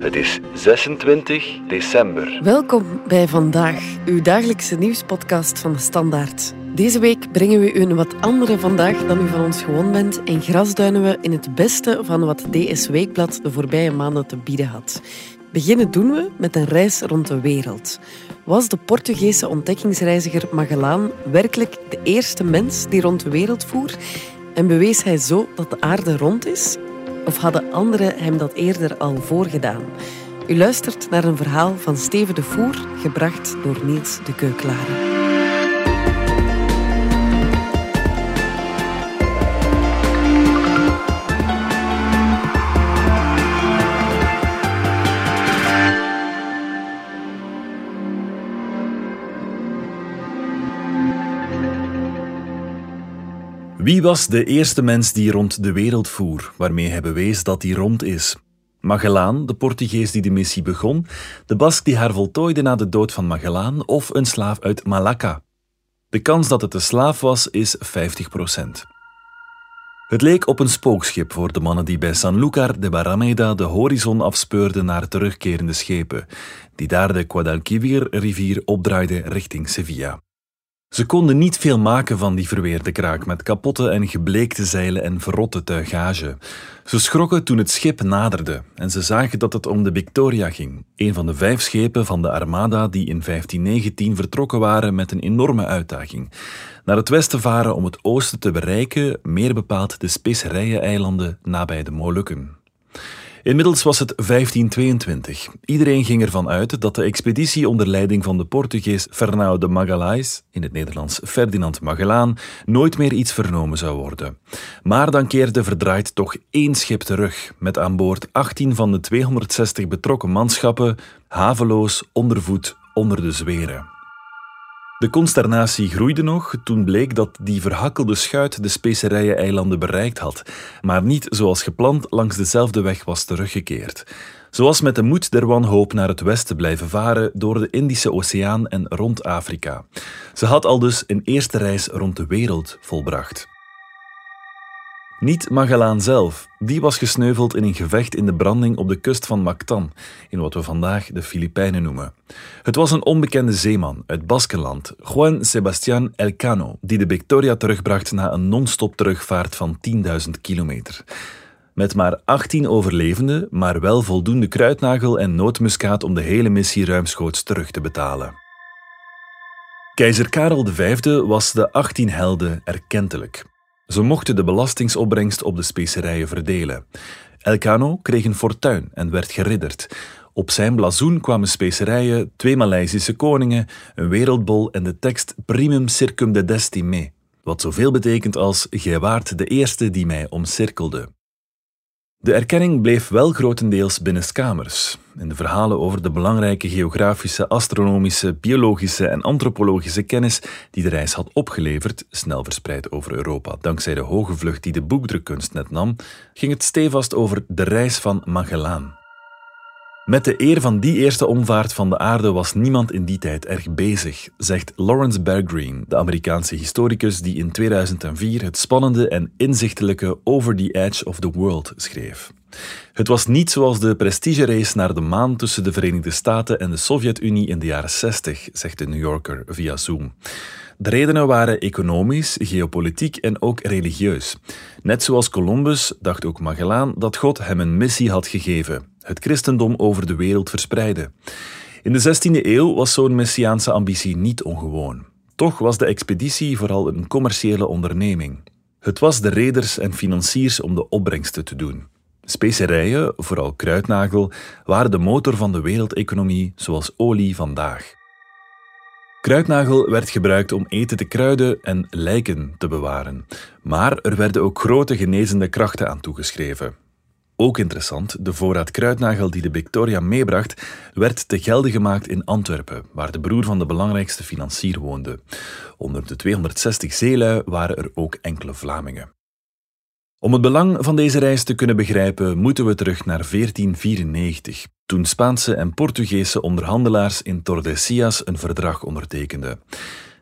Het is 26 december. Welkom bij Vandaag, uw dagelijkse nieuwspodcast van de Standaard. Deze week brengen we u een wat andere vandaag dan u van ons gewoon bent en grasduinen we in het beste van wat DS Weekblad de voorbije maanden te bieden had. Beginnen doen we met een reis rond de wereld. Was de Portugese ontdekkingsreiziger Magellaan werkelijk de eerste mens die rond de wereld voer? En bewees hij zo dat de aarde rond is? Of hadden anderen hem dat eerder al voorgedaan? U luistert naar een verhaal van Steven de Voer, gebracht door Niels de Keuklare. Wie was de eerste mens die rond de wereld voer, waarmee hij bewees dat hij rond is? Magellaan, de Portugees die de missie begon, de Bask die haar voltooide na de dood van Magellaan of een slaaf uit Malacca? De kans dat het een slaaf was is 50%. Het leek op een spookschip voor de mannen die bij Sanlúcar de Barrameda de horizon afspeurden naar terugkerende schepen, die daar de Guadalquivir-rivier opdraaiden richting Sevilla. Ze konden niet veel maken van die verweerde kraak met kapotte en gebleekte zeilen en verrotte tuigage. Ze schrokken toen het schip naderde en ze zagen dat het om de Victoria ging, een van de vijf schepen van de Armada die in 1519 vertrokken waren met een enorme uitdaging. Naar het westen varen om het oosten te bereiken, meer bepaald de Specerijen-eilanden nabij de Molukken. Inmiddels was het 1522. Iedereen ging ervan uit dat de expeditie onder leiding van de Portugees Fernão de Magalhães, in het Nederlands Ferdinand Magellaan, nooit meer iets vernomen zou worden. Maar dan keerde verdraaid toch één schip terug, met aan boord 18 van de 260 betrokken manschappen, haveloos, ondervoed, onder de zweren. De consternatie groeide nog toen bleek dat die verhakkelde schuit de specerijen-eilanden bereikt had, maar niet zoals gepland langs dezelfde weg was teruggekeerd. Zoals met de moed der wanhoop naar het westen blijven varen door de Indische Oceaan en rond Afrika. Ze had al dus een eerste reis rond de wereld volbracht. Niet Magellaan zelf, die was gesneuveld in een gevecht in de branding op de kust van Mactan, in wat we vandaag de Filipijnen noemen. Het was een onbekende zeeman uit Baskenland, Juan Sebastián Elcano, die de Victoria terugbracht na een non-stop terugvaart van 10.000 kilometer. Met maar 18 overlevenden, maar wel voldoende kruidnagel en nootmuskaat om de hele missie ruimschoots terug te betalen. Keizer Karel V was de 18 helden erkentelijk. Ze mochten de belastingsopbrengst op de specerijen verdelen. Elcano kreeg een fortuin en werd geridderd. Op zijn blazoen kwamen specerijen, twee Maleisische koningen, een wereldbol en de tekst Primum circum dedesti me, wat zoveel betekent als Gij waart de eerste die mij omcirkelde. De erkenning bleef wel grotendeels binnenskamers. In de verhalen over de belangrijke geografische, astronomische, biologische en antropologische kennis die de reis had opgeleverd, snel verspreid over Europa dankzij de hoge vlucht die de boekdrukkunst net nam, ging het stevast over de reis van Magellaan. Met de eer van die eerste omvaart van de aarde was niemand in die tijd erg bezig, zegt Lawrence Bergreen, de Amerikaanse historicus die in 2004 het spannende en inzichtelijke Over the Edge of the World schreef. Het was niet zoals de prestigerace naar de maan tussen de Verenigde Staten en de Sovjet-Unie in de jaren 60, zegt de New Yorker via Zoom. De redenen waren economisch, geopolitiek en ook religieus. Net zoals Columbus dacht ook Magellaan dat God hem een missie had gegeven: het christendom over de wereld verspreiden. In de 16e eeuw was zo'n messiaanse ambitie niet ongewoon. Toch was de expeditie vooral een commerciële onderneming. Het was de reders en financiers om de opbrengsten te doen. Specerijen, vooral kruidnagel, waren de motor van de wereldeconomie zoals olie vandaag. Kruidnagel werd gebruikt om eten te kruiden en lijken te bewaren. Maar er werden ook grote genezende krachten aan toegeschreven. Ook interessant, de voorraad kruidnagel die de Victoria meebracht, werd te gelden gemaakt in Antwerpen, waar de broer van de belangrijkste financier woonde. Onder de 260 zeelui waren er ook enkele Vlamingen. Om het belang van deze reis te kunnen begrijpen, moeten we terug naar 1494, toen Spaanse en Portugese onderhandelaars in Tordesillas een verdrag ondertekenden.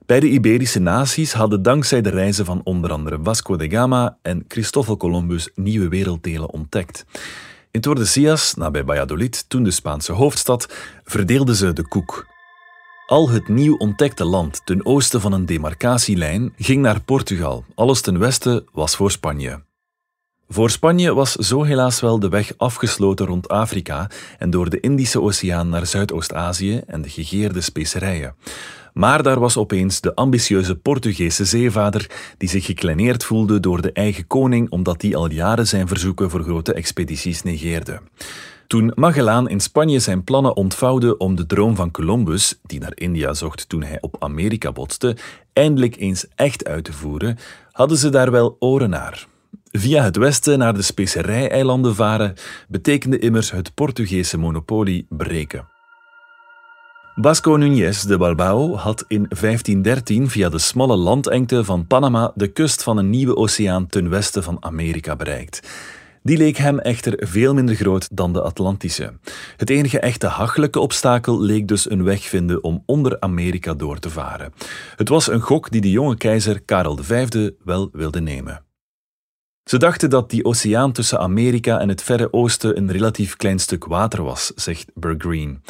Beide Iberische naties hadden dankzij de reizen van onder andere Vasco de Gama en Christoffel Columbus nieuwe werelddelen ontdekt. In Tordesillas, nabij Valladolid, toen de Spaanse hoofdstad, verdeelden ze de koek. Al het nieuw ontdekte land ten oosten van een demarcatielijn ging naar Portugal. Alles ten westen was voor Spanje. Voor Spanje was zo helaas wel de weg afgesloten rond Afrika en door de Indische Oceaan naar Zuidoost-Azië en de gegeerde specerijen. Maar daar was opeens de ambitieuze Portugese zeevader die zich gekleineerd voelde door de eigen koning omdat die al jaren zijn verzoeken voor grote expedities negeerde. Toen Magellaan in Spanje zijn plannen ontvouwde om de droom van Columbus, die naar India zocht toen hij op Amerika botste, eindelijk eens echt uit te voeren, hadden ze daar wel oren naar. Via het westen naar de specerijeilanden varen betekende immers het Portugese monopolie breken. Vasco Núñez de Balbao had in 1513 via de smalle landengte van Panama de kust van een nieuwe oceaan ten westen van Amerika bereikt. Die leek hem echter veel minder groot dan de Atlantische. Het enige echte hachelijke obstakel leek dus een weg vinden om onder Amerika door te varen. Het was een gok die de jonge keizer Karel V wel wilde nemen. Ze dachten dat die oceaan tussen Amerika en het Verre Oosten een relatief klein stuk water was, zegt Green.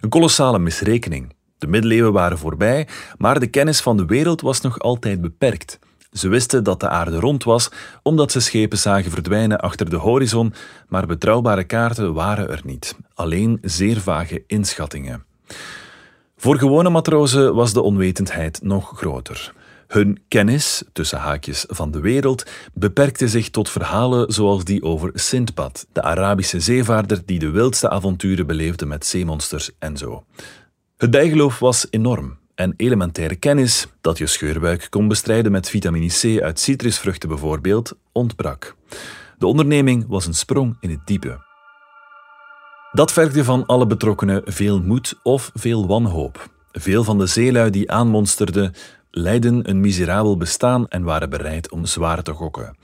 Een kolossale misrekening. De middeleeuwen waren voorbij, maar de kennis van de wereld was nog altijd beperkt. Ze wisten dat de aarde rond was, omdat ze schepen zagen verdwijnen achter de horizon, maar betrouwbare kaarten waren er niet, alleen zeer vage inschattingen. Voor gewone matrozen was de onwetendheid nog groter. Hun kennis, tussen haakjes, van de wereld beperkte zich tot verhalen zoals die over Sindbad, de Arabische zeevaarder die de wildste avonturen beleefde met zeemonsters en zo. Het bijgeloof was enorm en elementaire kennis, dat je scheurbuik kon bestrijden met vitamine C uit citrusvruchten bijvoorbeeld, ontbrak. De onderneming was een sprong in het diepe. Dat vergde van alle betrokkenen veel moed of veel wanhoop. Veel van de zeelui die aanmonsterden leidden een miserabel bestaan en waren bereid om zwaar te gokken.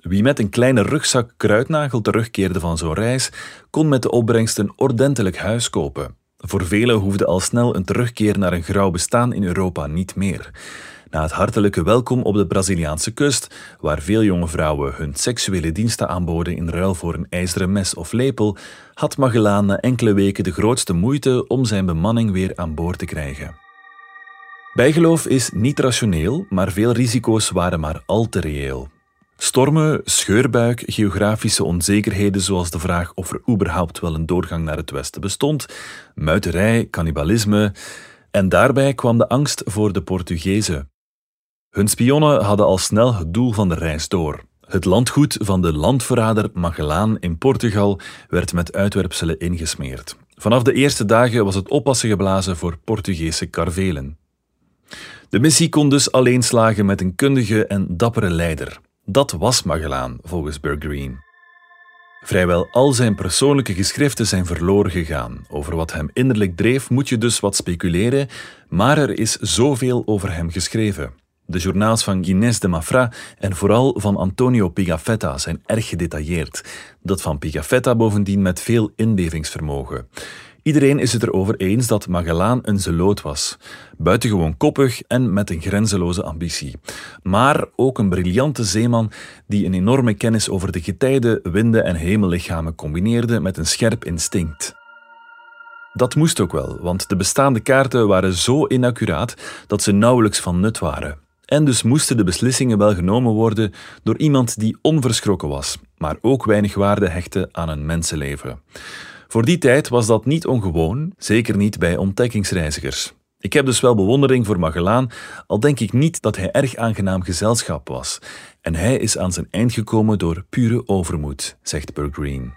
Wie met een kleine rugzak kruidnagel terugkeerde van zo'n reis, kon met de opbrengst een ordentelijk huis kopen. Voor velen hoefde al snel een terugkeer naar een grauw bestaan in Europa niet meer. Na het hartelijke welkom op de Braziliaanse kust, waar veel jonge vrouwen hun seksuele diensten aanboden in ruil voor een ijzeren mes of lepel, had Magellaan na enkele weken de grootste moeite om zijn bemanning weer aan boord te krijgen. Bijgeloof is niet rationeel, maar veel risico's waren maar al te reëel. Stormen, scheurbuik, geografische onzekerheden zoals de vraag of er überhaupt wel een doorgang naar het westen bestond, muiterij, cannibalisme en daarbij kwam de angst voor de Portugezen. Hun spionnen hadden al snel het doel van de reis door. Het landgoed van de landverrader Magellaan in Portugal werd met uitwerpselen ingesmeerd. Vanaf de eerste dagen was het oppassen geblazen voor Portugese karvelen. De missie kon dus alleen slagen met een kundige en dappere leider. Dat was Magellaan, volgens Green. Vrijwel al zijn persoonlijke geschriften zijn verloren gegaan. Over wat hem innerlijk dreef moet je dus wat speculeren, maar er is zoveel over hem geschreven. De journaals van Guinness de Mafra en vooral van Antonio Pigafetta zijn erg gedetailleerd. Dat van Pigafetta bovendien met veel inlevingsvermogen. Iedereen is het erover eens dat Magellaan een zeloot was. Buitengewoon koppig en met een grenzeloze ambitie. Maar ook een briljante zeeman die een enorme kennis over de getijden, winden en hemellichamen combineerde met een scherp instinct. Dat moest ook wel, want de bestaande kaarten waren zo inaccuraat dat ze nauwelijks van nut waren. En dus moesten de beslissingen wel genomen worden door iemand die onverschrokken was, maar ook weinig waarde hechtte aan een mensenleven. Voor die tijd was dat niet ongewoon, zeker niet bij ontdekkingsreizigers. Ik heb dus wel bewondering voor Magellaan, al denk ik niet dat hij erg aangenaam gezelschap was. En hij is aan zijn eind gekomen door pure overmoed, zegt Green.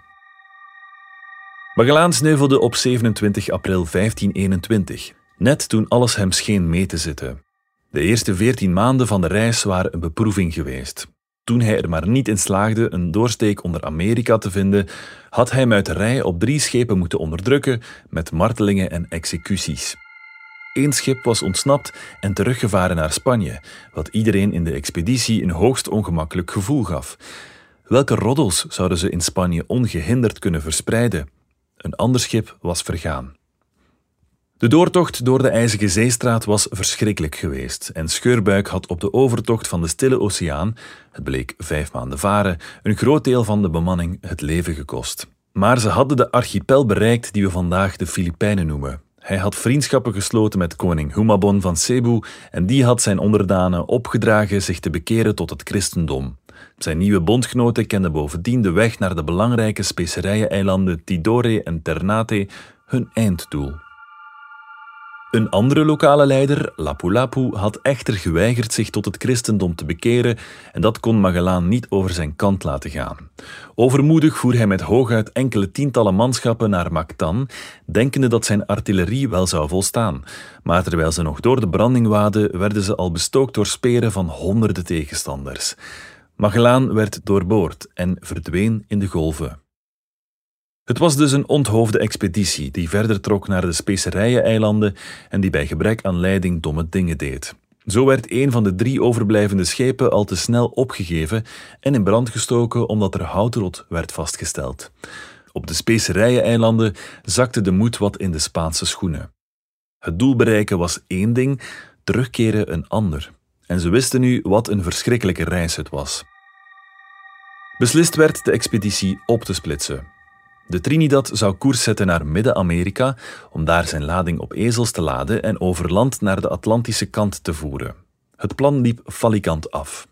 Magellaan sneuvelde op 27 april 1521, net toen alles hem scheen mee te zitten. De eerste veertien maanden van de reis waren een beproeving geweest. Toen hij er maar niet in slaagde een doorsteek onder Amerika te vinden, had hij muiterij op drie schepen moeten onderdrukken met martelingen en executies. Eén schip was ontsnapt en teruggevaren naar Spanje, wat iedereen in de expeditie een hoogst ongemakkelijk gevoel gaf. Welke roddels zouden ze in Spanje ongehinderd kunnen verspreiden? Een ander schip was vergaan. De doortocht door de IJzige Zeestraat was verschrikkelijk geweest en Scheurbuik had op de overtocht van de Stille Oceaan, het bleek vijf maanden varen, een groot deel van de bemanning het leven gekost. Maar ze hadden de archipel bereikt die we vandaag de Filipijnen noemen. Hij had vriendschappen gesloten met koning Humabon van Cebu en die had zijn onderdanen opgedragen zich te bekeren tot het christendom. Zijn nieuwe bondgenoten kenden bovendien de weg naar de belangrijke specerijeneilanden Tidore en Ternate, hun einddoel. Een andere lokale leider, Lapu-Lapu, had echter geweigerd zich tot het christendom te bekeren en dat kon Magellaan niet over zijn kant laten gaan. Overmoedig voer hij met hooguit enkele tientallen manschappen naar Mactan, denkende dat zijn artillerie wel zou volstaan. Maar terwijl ze nog door de branding waden, werden ze al bestookt door speren van honderden tegenstanders. Magellaan werd doorboord en verdween in de golven. Het was dus een onthoofde expeditie die verder trok naar de specerijeneilanden en die bij gebrek aan leiding domme dingen deed. Zo werd een van de drie overblijvende schepen al te snel opgegeven en in brand gestoken omdat er houtrot werd vastgesteld. Op de specerijeneilanden zakte de moed wat in de Spaanse schoenen. Het doel bereiken was één ding, terugkeren een ander. En ze wisten nu wat een verschrikkelijke reis het was. Beslist werd de expeditie op te splitsen. De Trinidad zou koers zetten naar Midden-Amerika om daar zijn lading op ezels te laden en over land naar de Atlantische kant te voeren. Het plan liep falikant af.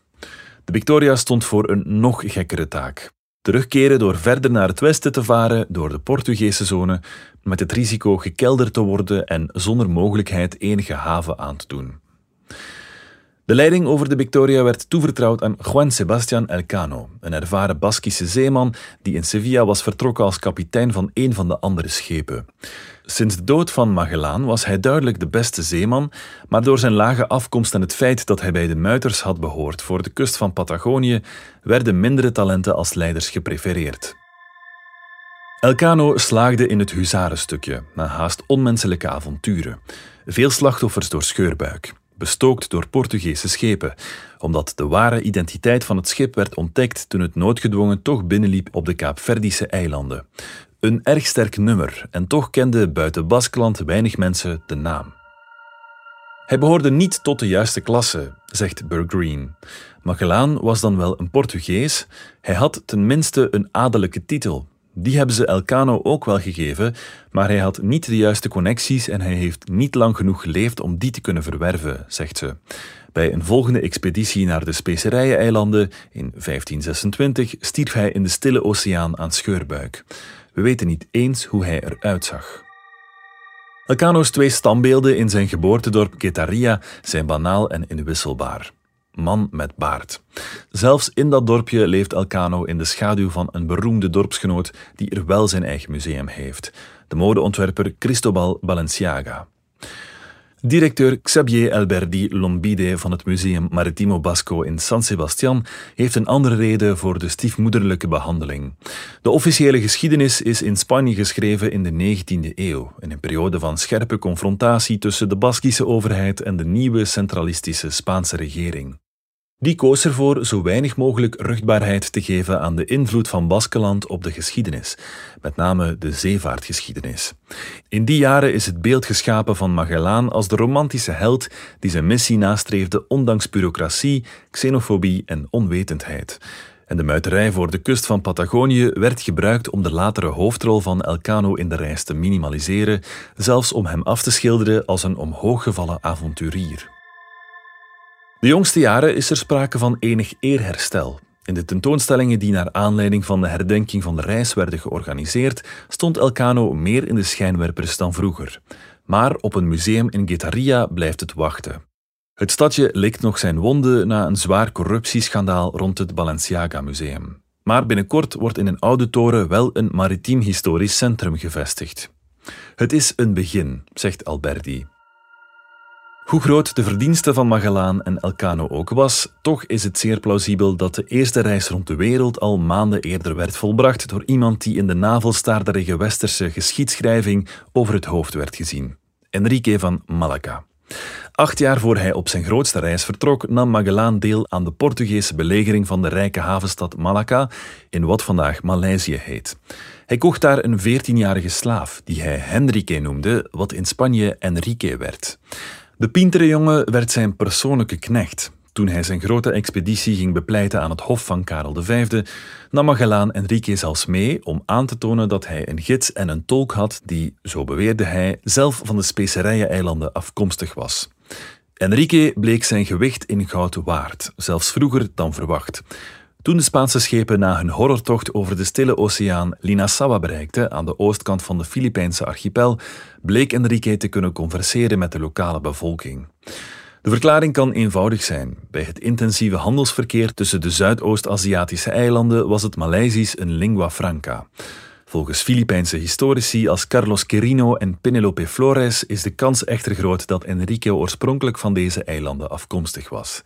De Victoria stond voor een nog gekkere taak. Terugkeren door verder naar het westen te varen door de Portugese zone, met het risico gekelderd te worden en zonder mogelijkheid enige haven aan te doen. De leiding over de Victoria werd toevertrouwd aan Juan Sebastián Elcano, een ervaren Baskische zeeman die in Sevilla was vertrokken als kapitein van een van de andere schepen. Sinds de dood van Magellaan was hij duidelijk de beste zeeman, maar door zijn lage afkomst en het feit dat hij bij de muiters had behoord voor de kust van Patagonië, werden mindere talenten als leiders geprefereerd. Elcano slaagde in het huzarenstukje, na haast onmenselijke avonturen. Veel slachtoffers door scheurbuik bestookt door Portugese schepen, omdat de ware identiteit van het schip werd ontdekt toen het noodgedwongen toch binnenliep op de Kaapverdische eilanden. Een erg sterk nummer, en toch kenden buiten Baskland weinig mensen de naam. Hij behoorde niet tot de juiste klasse, zegt Green. Magellaan was dan wel een Portugees, hij had tenminste een adellijke titel, die hebben ze Elcano ook wel gegeven, maar hij had niet de juiste connecties en hij heeft niet lang genoeg geleefd om die te kunnen verwerven, zegt ze. Bij een volgende expeditie naar de Specerijeneilanden in 1526 stierf hij in de Stille Oceaan aan scheurbuik. We weten niet eens hoe hij eruit zag. Elcano's twee standbeelden in zijn geboortedorp Getaria zijn banaal en inwisselbaar man met baard. Zelfs in dat dorpje leeft Elcano in de schaduw van een beroemde dorpsgenoot die er wel zijn eigen museum heeft, de modeontwerper Cristobal Balenciaga. Directeur Xavier Alberdi Lombide van het Museum Maritimo Basco in San Sebastian heeft een andere reden voor de stiefmoederlijke behandeling. De officiële geschiedenis is in Spanje geschreven in de 19e eeuw, in een periode van scherpe confrontatie tussen de Baskische overheid en de nieuwe centralistische Spaanse regering. Die koos ervoor zo weinig mogelijk ruchtbaarheid te geven aan de invloed van Baskeland op de geschiedenis, met name de zeevaartgeschiedenis. In die jaren is het beeld geschapen van Magellaan als de romantische held die zijn missie nastreefde ondanks bureaucratie, xenofobie en onwetendheid. En de muiterij voor de kust van Patagonië werd gebruikt om de latere hoofdrol van Elcano in de reis te minimaliseren, zelfs om hem af te schilderen als een omhooggevallen avonturier. De jongste jaren is er sprake van enig eerherstel. In de tentoonstellingen die naar aanleiding van de herdenking van de reis werden georganiseerd, stond Elcano meer in de schijnwerpers dan vroeger. Maar op een museum in Getaria blijft het wachten. Het stadje likt nog zijn wonden na een zwaar corruptieschandaal rond het Balenciaga Museum. Maar binnenkort wordt in een oude toren wel een maritiem historisch centrum gevestigd. Het is een begin, zegt Alberti. Hoe groot de verdienste van Magellaan en Elcano ook was, toch is het zeer plausibel dat de eerste reis rond de wereld al maanden eerder werd volbracht door iemand die in de navelstaarderige westerse geschiedschrijving over het hoofd werd gezien. Enrique van Malacca. Acht jaar voor hij op zijn grootste reis vertrok, nam Magellaan deel aan de Portugese belegering van de rijke havenstad Malacca, in wat vandaag Maleisië heet. Hij kocht daar een veertienjarige slaaf, die hij Henrique noemde, wat in Spanje Enrique werd. De pintere jongen werd zijn persoonlijke knecht. Toen hij zijn grote expeditie ging bepleiten aan het hof van Karel V, nam Magellaan Enrique zelfs mee om aan te tonen dat hij een gids en een tolk had die, zo beweerde hij, zelf van de Specerijen-eilanden afkomstig was. Enrique bleek zijn gewicht in goud waard, zelfs vroeger dan verwacht. Toen de Spaanse schepen na hun horrortocht over de Stille Oceaan Linasawa bereikten, aan de oostkant van de Filipijnse archipel, bleek Enrique te kunnen converseren met de lokale bevolking. De verklaring kan eenvoudig zijn. Bij het intensieve handelsverkeer tussen de Zuidoost-Aziatische eilanden was het Maleisisch een lingua franca. Volgens Filipijnse historici als Carlos Quirino en Penelope Flores is de kans echter groot dat Enrique oorspronkelijk van deze eilanden afkomstig was.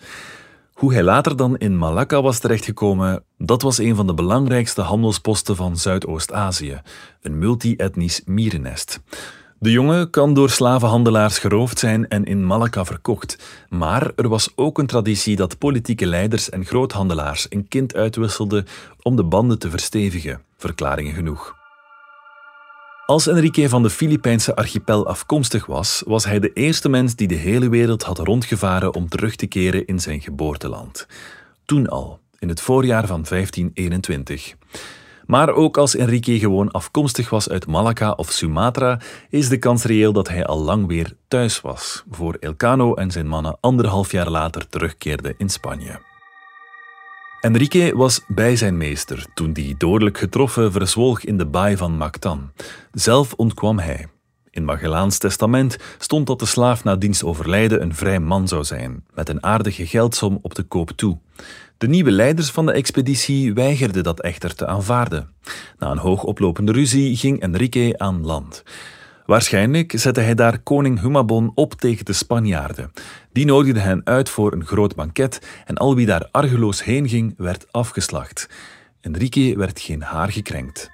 Hoe hij later dan in Malacca was terechtgekomen, dat was een van de belangrijkste handelsposten van Zuidoost-Azië, een multi-etnisch mierennest. De jongen kan door slavenhandelaars geroofd zijn en in Malacca verkocht, maar er was ook een traditie dat politieke leiders en groothandelaars een kind uitwisselden om de banden te verstevigen, verklaringen genoeg. Als Enrique van de Filipijnse archipel afkomstig was, was hij de eerste mens die de hele wereld had rondgevaren om terug te keren in zijn geboorteland. Toen al, in het voorjaar van 1521. Maar ook als Enrique gewoon afkomstig was uit Malacca of Sumatra, is de kans reëel dat hij al lang weer thuis was, voor Elcano en zijn mannen anderhalf jaar later terugkeerden in Spanje. Enrique was bij zijn meester toen die dodelijk getroffen verzwolg in de baai van Mactan. Zelf ontkwam hij. In Magellaans testament stond dat de slaaf na diens overlijden een vrij man zou zijn, met een aardige geldsom op de koop toe. De nieuwe leiders van de expeditie weigerden dat echter te aanvaarden. Na een hoogoplopende ruzie ging Enrique aan land. Waarschijnlijk zette hij daar koning Humabon op tegen de Spanjaarden. Die nodigde hen uit voor een groot banket en al wie daar argeloos heen ging, werd afgeslacht. Enrique werd geen haar gekrenkt.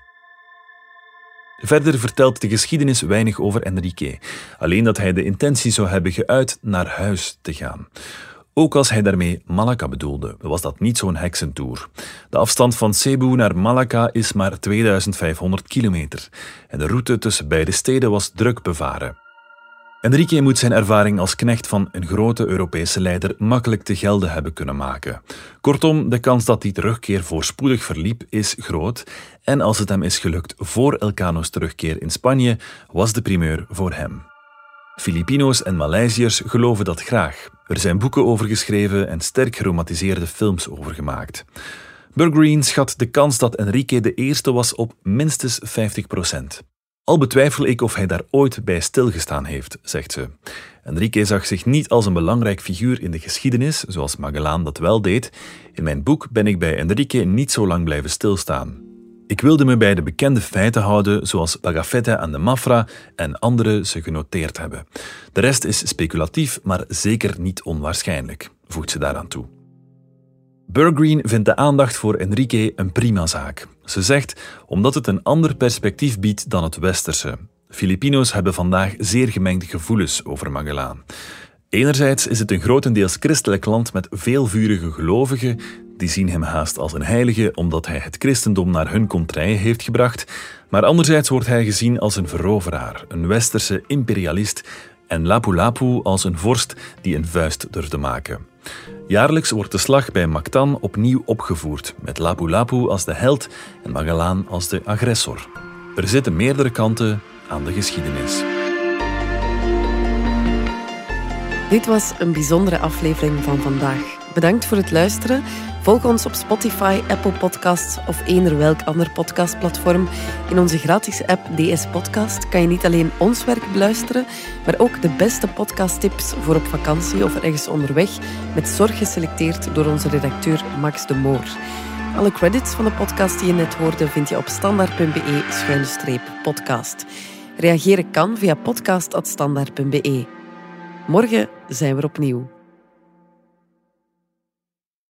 Verder vertelt de geschiedenis weinig over Enrique, alleen dat hij de intentie zou hebben geuit naar huis te gaan. Ook als hij daarmee Malacca bedoelde, was dat niet zo'n heksentour. De afstand van Cebu naar Malacca is maar 2500 kilometer en de route tussen beide steden was druk bevaren. Enrique moet zijn ervaring als knecht van een grote Europese leider makkelijk te gelden hebben kunnen maken. Kortom, de kans dat die terugkeer voorspoedig verliep is groot en als het hem is gelukt voor Elcano's terugkeer in Spanje, was de primeur voor hem. Filipino's en Maleisiërs geloven dat graag. Er zijn boeken over geschreven en sterk geromatiseerde films over gemaakt. Burgreen schat de kans dat Enrique de eerste was op minstens 50% Al betwijfel ik of hij daar ooit bij stilgestaan heeft, zegt ze. Enrique zag zich niet als een belangrijk figuur in de geschiedenis, zoals Magellaan dat wel deed. In mijn boek ben ik bij Enrique niet zo lang blijven stilstaan. Ik wilde me bij de bekende feiten houden, zoals Bagafetta en de Mafra en andere ze genoteerd hebben. De rest is speculatief, maar zeker niet onwaarschijnlijk, voegt ze daaraan toe. Burgreen vindt de aandacht voor Enrique een prima zaak. Ze zegt omdat het een ander perspectief biedt dan het westerse. Filipino's hebben vandaag zeer gemengde gevoelens over Magellaan. Enerzijds is het een grotendeels christelijk land met veel vurige gelovigen die zien hem haast als een heilige omdat hij het christendom naar hun contrij heeft gebracht, maar anderzijds wordt hij gezien als een veroveraar, een westerse imperialist en Lapu-Lapu als een vorst die een vuist durfde maken. Jaarlijks wordt de slag bij Mactan opnieuw opgevoerd, met Lapu-Lapu als de held en Magellaan als de agressor. Er zitten meerdere kanten aan de geschiedenis. Dit was een bijzondere aflevering van vandaag. Bedankt voor het luisteren. Volg ons op Spotify, Apple Podcasts of eender welk ander podcastplatform. In onze gratis app DS Podcast kan je niet alleen ons werk beluisteren, maar ook de beste podcasttips voor op vakantie of ergens onderweg, met zorg geselecteerd door onze redacteur Max de Moor. Alle credits van de podcast die je net hoorde vind je op standaard.be-podcast. Reageren kan via podcast.standaard.be. Morgen zijn we opnieuw.